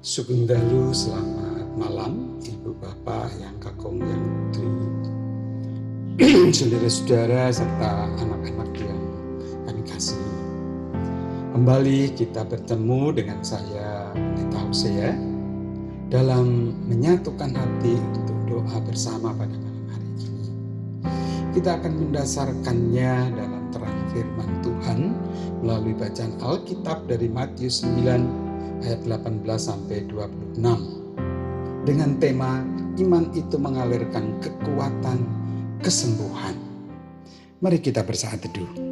Sugundalu, selamat malam Ibu Bapak yang kakung yang putri Saudara-saudara serta anak-anak yang kami kasih Kembali kita bertemu dengan saya Pendeta Hosea Dalam menyatukan hati untuk doa bersama pada malam hari ini. Kita akan mendasarkannya dalam terang firman Tuhan Melalui bacaan Alkitab dari Matius 9 ayat 18 sampai 26 dengan tema iman itu mengalirkan kekuatan kesembuhan. Mari kita bersaat teduh.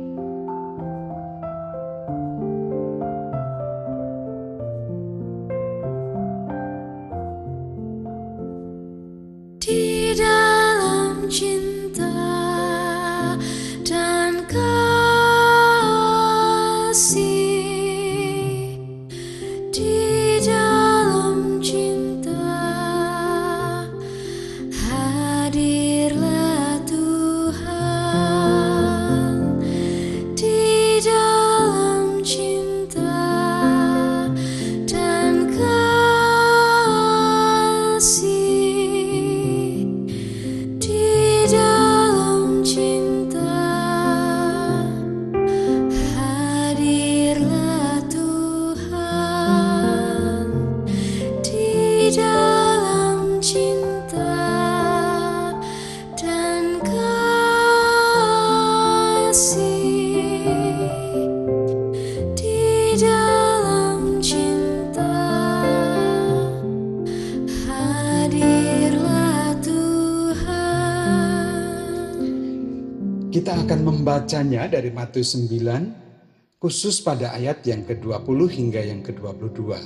Kita akan membacanya dari Matius 9 khusus pada ayat yang ke-20 hingga yang ke-22.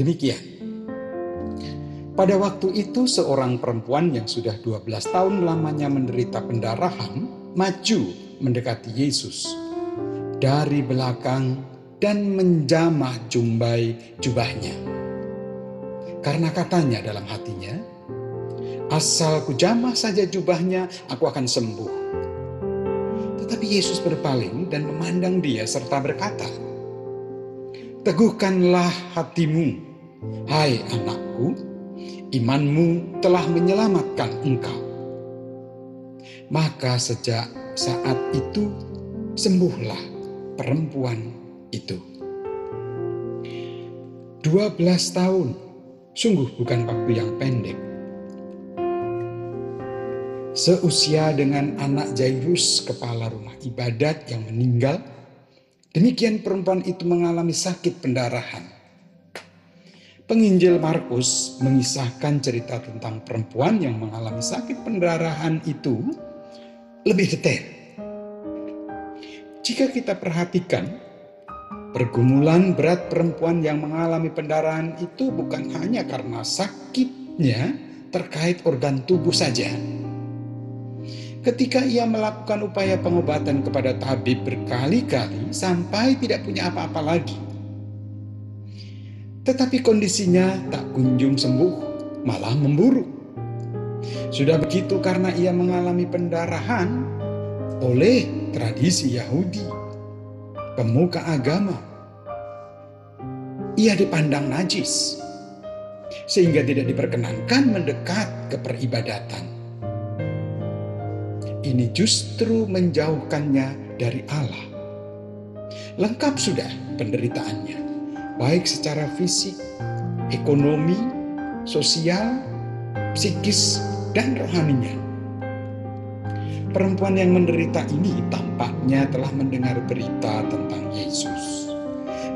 Demikian. Pada waktu itu seorang perempuan yang sudah 12 tahun lamanya menderita pendarahan maju mendekati Yesus dari belakang dan menjamah jumbai jubahnya. Karena katanya dalam hatinya, asal kujamah saja jubahnya, aku akan sembuh. Tetapi Yesus berpaling dan memandang dia serta berkata, Teguhkanlah hatimu, hai anakku, imanmu telah menyelamatkan engkau. Maka sejak saat itu sembuhlah perempuan itu. 12 tahun, sungguh bukan waktu yang pendek seusia dengan anak Jairus, kepala rumah ibadat yang meninggal. Demikian perempuan itu mengalami sakit pendarahan. Penginjil Markus mengisahkan cerita tentang perempuan yang mengalami sakit pendarahan itu lebih detail. Jika kita perhatikan, pergumulan berat perempuan yang mengalami pendarahan itu bukan hanya karena sakitnya terkait organ tubuh saja, ketika ia melakukan upaya pengobatan kepada tabib berkali-kali sampai tidak punya apa-apa lagi. Tetapi kondisinya tak kunjung sembuh, malah memburuk. Sudah begitu karena ia mengalami pendarahan oleh tradisi Yahudi, pemuka agama. Ia dipandang najis, sehingga tidak diperkenankan mendekat ke peribadatan ini justru menjauhkannya dari Allah. Lengkap sudah penderitaannya, baik secara fisik, ekonomi, sosial, psikis, dan rohaninya. Perempuan yang menderita ini tampaknya telah mendengar berita tentang Yesus,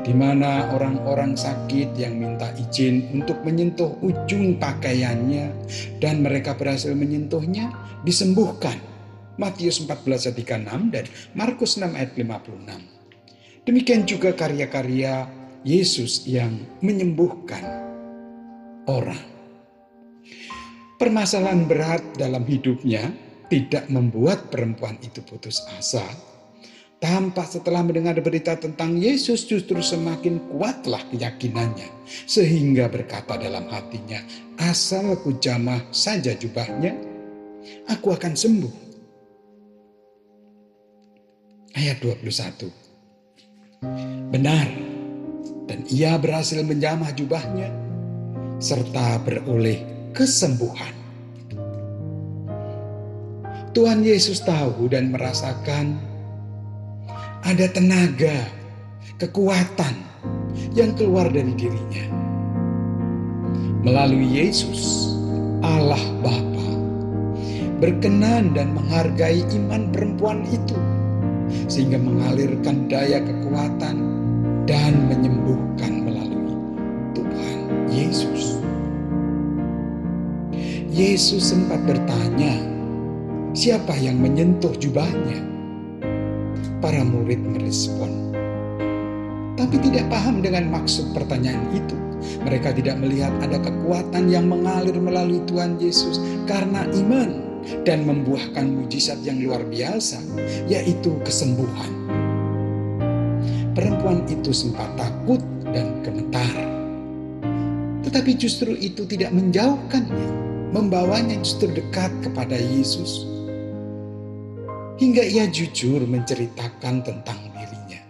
di mana orang-orang sakit yang minta izin untuk menyentuh ujung pakaiannya, dan mereka berhasil menyentuhnya, disembuhkan Matius 14 ayat 36 dan Markus 6 ayat 56. Demikian juga karya-karya Yesus yang menyembuhkan orang. Permasalahan berat dalam hidupnya tidak membuat perempuan itu putus asa. Tampak setelah mendengar berita tentang Yesus justru semakin kuatlah keyakinannya. Sehingga berkata dalam hatinya, asal ku jamah saja jubahnya, aku akan sembuh ayat 21. Benar, dan ia berhasil menjamah jubahnya, serta beroleh kesembuhan. Tuhan Yesus tahu dan merasakan ada tenaga, kekuatan yang keluar dari dirinya. Melalui Yesus, Allah Bapa berkenan dan menghargai iman perempuan itu sehingga mengalirkan daya kekuatan dan menyembuhkan melalui Tuhan Yesus. Yesus sempat bertanya, "Siapa yang menyentuh jubahnya?" Para murid merespon, tapi tidak paham dengan maksud pertanyaan itu. Mereka tidak melihat ada kekuatan yang mengalir melalui Tuhan Yesus karena iman dan membuahkan mujizat yang luar biasa, yaitu kesembuhan. Perempuan itu sempat takut dan gemetar, tetapi justru itu tidak menjauhkannya, membawanya justru dekat kepada Yesus, hingga ia jujur menceritakan tentang dirinya.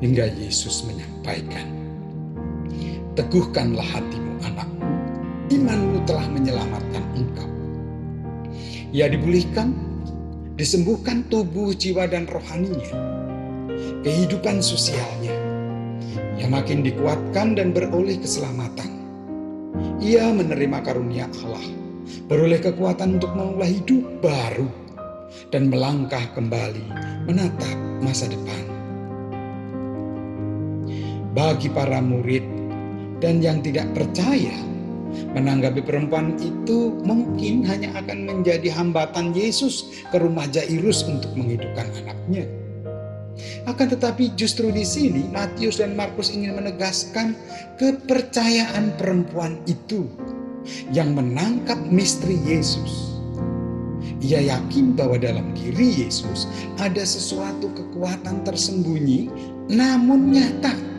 Hingga Yesus menyampaikan, "Teguhkanlah hatimu, anakku, imanmu telah menyelamatkan engkau. Ia dipulihkan, disembuhkan tubuh, jiwa, dan rohaninya. Kehidupan sosialnya. Ia makin dikuatkan dan beroleh keselamatan. Ia menerima karunia Allah, beroleh kekuatan untuk memulai hidup baru, dan melangkah kembali menatap masa depan. Bagi para murid dan yang tidak percaya, Menanggapi perempuan itu mungkin hanya akan menjadi hambatan Yesus ke rumah Jairus untuk menghidupkan anaknya. Akan tetapi justru di sini Matius dan Markus ingin menegaskan kepercayaan perempuan itu yang menangkap misteri Yesus. Ia yakin bahwa dalam diri Yesus ada sesuatu kekuatan tersembunyi namun nyata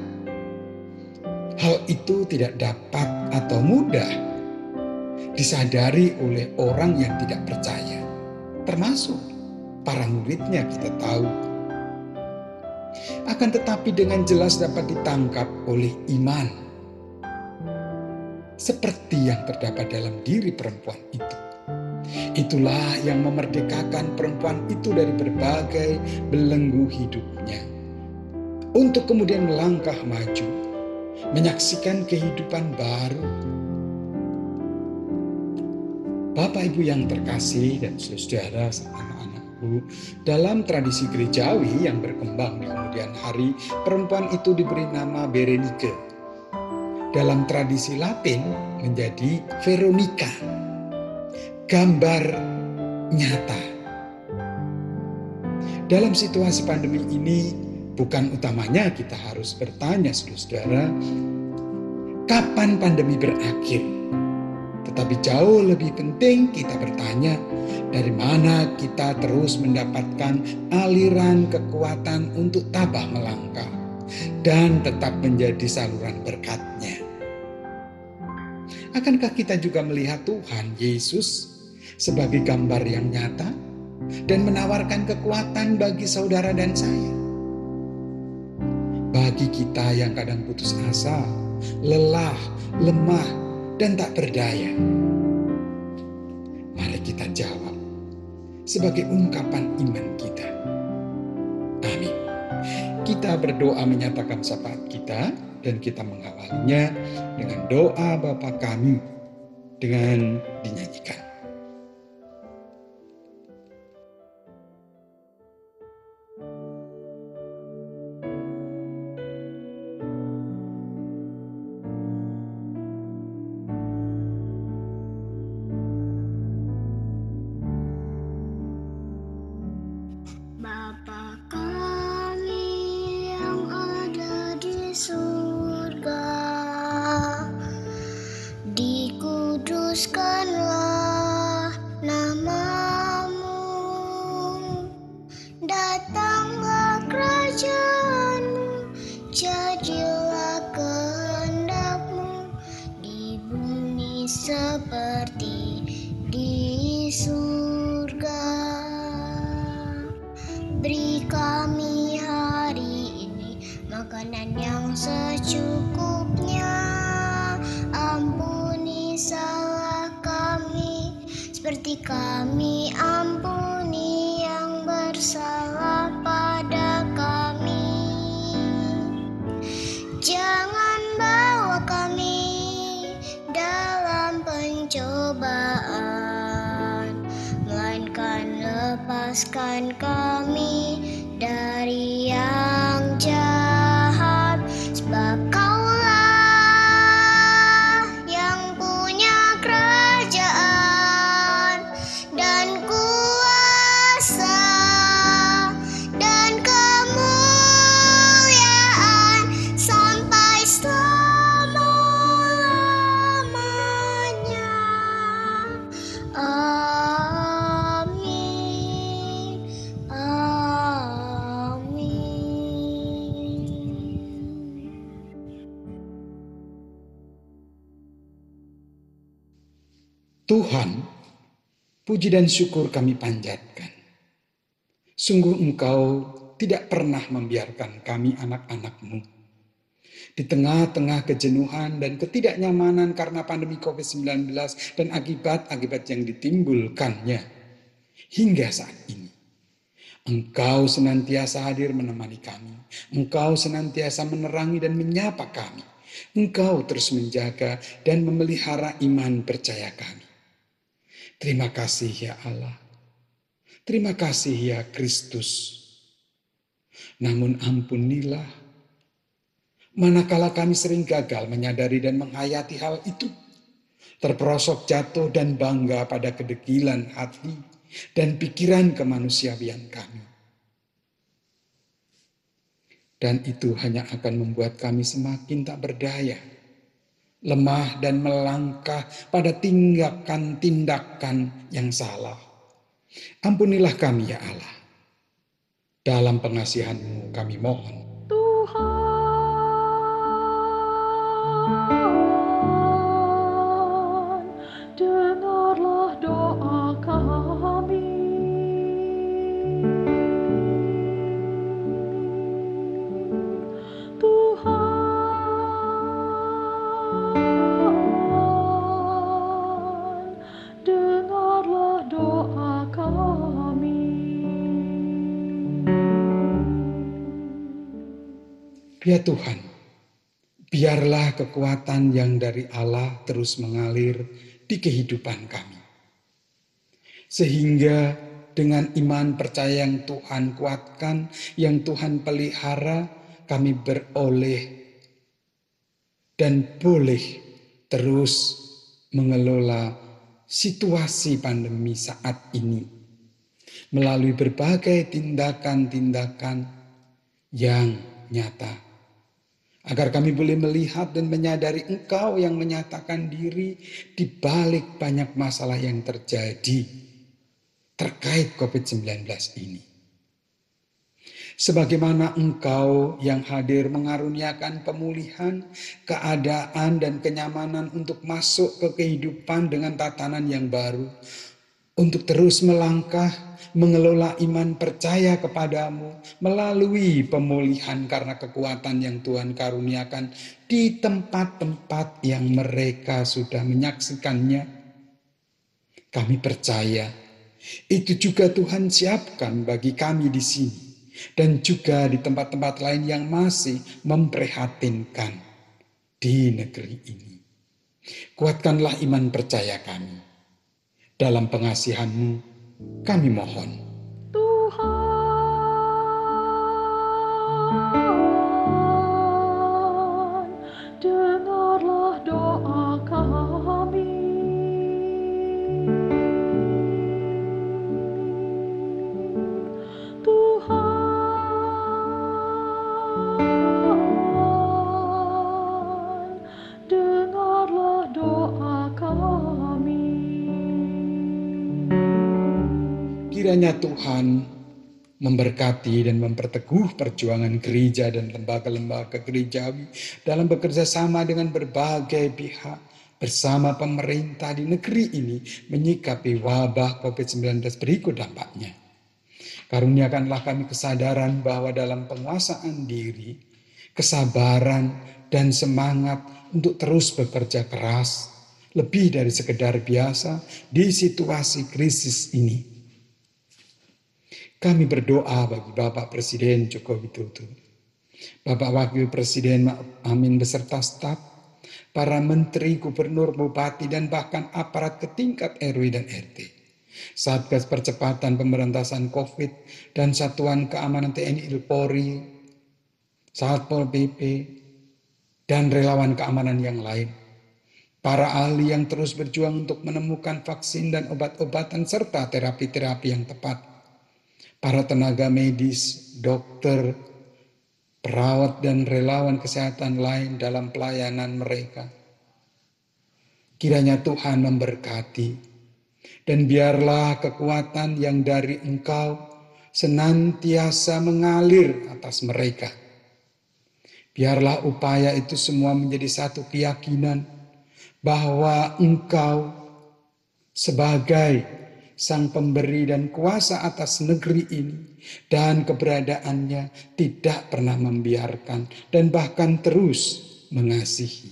Hal itu tidak dapat atau mudah disadari oleh orang yang tidak percaya, termasuk para muridnya kita tahu. Akan tetapi dengan jelas dapat ditangkap oleh iman. Seperti yang terdapat dalam diri perempuan itu. Itulah yang memerdekakan perempuan itu dari berbagai belenggu hidupnya. Untuk kemudian melangkah maju menyaksikan kehidupan baru. Bapak Ibu yang terkasih dan saudara anak-anakku, dalam tradisi gerejawi yang berkembang di kemudian hari, perempuan itu diberi nama Berenike. Dalam tradisi Latin menjadi Veronica. Gambar nyata. Dalam situasi pandemi ini, Bukan utamanya kita harus bertanya saudara, kapan pandemi berakhir? Tetapi jauh lebih penting kita bertanya, dari mana kita terus mendapatkan aliran kekuatan untuk tabah melangkah dan tetap menjadi saluran berkatnya. Akankah kita juga melihat Tuhan Yesus sebagai gambar yang nyata dan menawarkan kekuatan bagi saudara dan saya? Bagi kita yang kadang putus asa, lelah, lemah, dan tak berdaya. Mari kita jawab sebagai ungkapan iman kita. Amin. Kita berdoa menyatakan syafaat kita dan kita mengawalinya dengan doa Bapa kami dengan dinyanyikan. seperti di surga. Beri kami hari ini makanan yang secukupnya. Ampuni salah kami seperti kami ampuni yang bersalah. Lepaskan kami dari Tuhan, puji dan syukur kami panjatkan. Sungguh Engkau tidak pernah membiarkan kami anak-anakmu. Di tengah-tengah kejenuhan dan ketidaknyamanan karena pandemi COVID-19 dan akibat-akibat yang ditimbulkannya. Hingga saat ini. Engkau senantiasa hadir menemani kami. Engkau senantiasa menerangi dan menyapa kami. Engkau terus menjaga dan memelihara iman percaya kami. Terima kasih ya Allah. Terima kasih ya Kristus. Namun ampunilah. Manakala kami sering gagal menyadari dan menghayati hal itu. Terperosok jatuh dan bangga pada kedegilan hati dan pikiran kemanusiaan kami. Dan itu hanya akan membuat kami semakin tak berdaya lemah dan melangkah pada tindakan-tindakan yang salah. Ampunilah kami ya Allah. Dalam pengasihan-Mu kami mohon. Tuhan, Ya Tuhan, biarlah kekuatan yang dari Allah terus mengalir di kehidupan kami. Sehingga dengan iman percaya yang Tuhan kuatkan, yang Tuhan pelihara, kami beroleh dan boleh terus mengelola situasi pandemi saat ini melalui berbagai tindakan-tindakan yang nyata. Agar kami boleh melihat dan menyadari Engkau yang menyatakan diri di balik banyak masalah yang terjadi terkait COVID-19 ini. Sebagaimana Engkau yang hadir mengaruniakan pemulihan, keadaan, dan kenyamanan untuk masuk ke kehidupan dengan tatanan yang baru, untuk terus melangkah, mengelola iman percaya kepadamu melalui pemulihan karena kekuatan yang Tuhan karuniakan di tempat-tempat yang mereka sudah menyaksikannya. Kami percaya itu juga Tuhan siapkan bagi kami di sini dan juga di tempat-tempat lain yang masih memprihatinkan di negeri ini. Kuatkanlah iman percaya kami. Dalam pengasihanmu kami mohon. Kiranya Tuhan memberkati dan memperteguh perjuangan gereja dan lembaga-lembaga gerejawi dalam bekerja sama dengan berbagai pihak bersama pemerintah di negeri ini menyikapi wabah COVID-19 berikut dampaknya. Karuniakanlah kami kesadaran bahwa dalam penguasaan diri, kesabaran, dan semangat untuk terus bekerja keras, lebih dari sekedar biasa di situasi krisis ini. Kami berdoa bagi Bapak Presiden Joko Widodo, Bapak Wakil Presiden Amin beserta staf, para menteri, gubernur, bupati, dan bahkan aparat ke tingkat RW dan RT. Satgas Percepatan Pemberantasan COVID dan Satuan Keamanan TNI Polri, Satpol PP, dan relawan keamanan yang lain. Para ahli yang terus berjuang untuk menemukan vaksin dan obat-obatan serta terapi-terapi yang tepat para tenaga medis, dokter, perawat dan relawan kesehatan lain dalam pelayanan mereka. Kiranya Tuhan memberkati dan biarlah kekuatan yang dari Engkau senantiasa mengalir atas mereka. Biarlah upaya itu semua menjadi satu keyakinan bahwa Engkau sebagai sang pemberi dan kuasa atas negeri ini dan keberadaannya tidak pernah membiarkan dan bahkan terus mengasihi.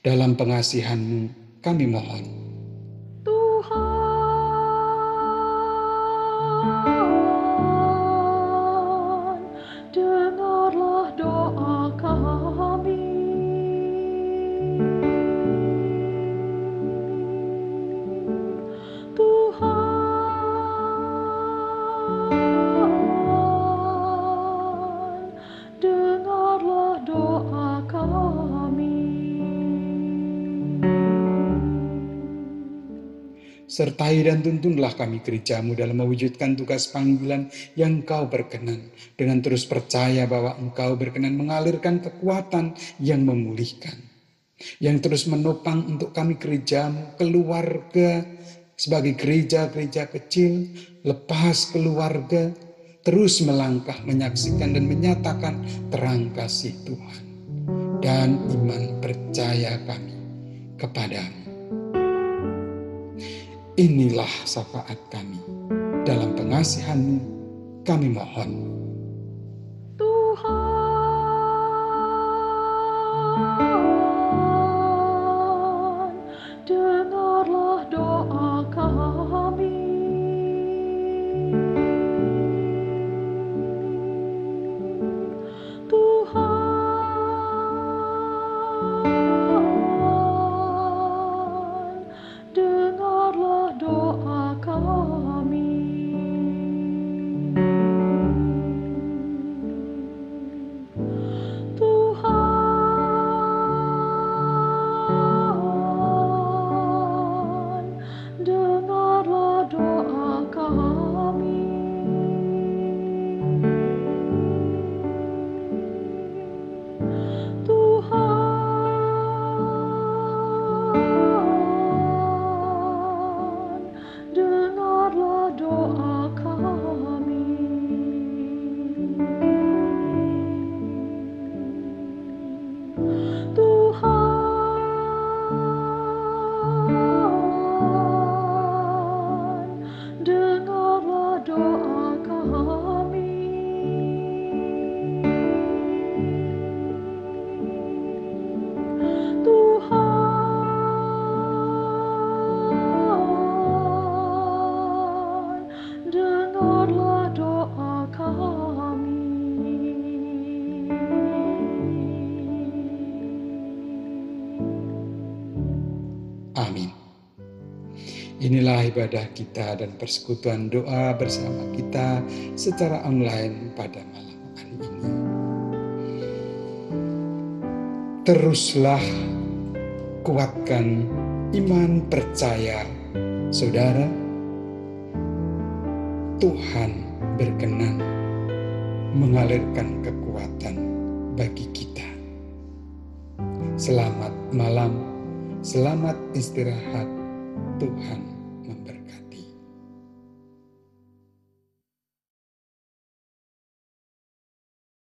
Dalam pengasihanmu kami mohon. Sertai dan tuntunlah kami gerejamu dalam mewujudkan tugas panggilan yang engkau berkenan. Dengan terus percaya bahwa engkau berkenan mengalirkan kekuatan yang memulihkan. Yang terus menopang untuk kami gerejamu, keluarga, sebagai gereja-gereja kecil, lepas keluarga, terus melangkah menyaksikan dan menyatakan terang kasih Tuhan. Dan iman percaya kami kepadamu. Inilah syafaat kami. Dalam pengasihanmu kami mohon. Tuhan, doa Mm-hmm. Ibadah kita dan persekutuan doa bersama kita secara online pada malam hari ini. Teruslah kuatkan iman percaya saudara. Tuhan berkenan mengalirkan kekuatan bagi kita. Selamat malam, selamat istirahat. Tuhan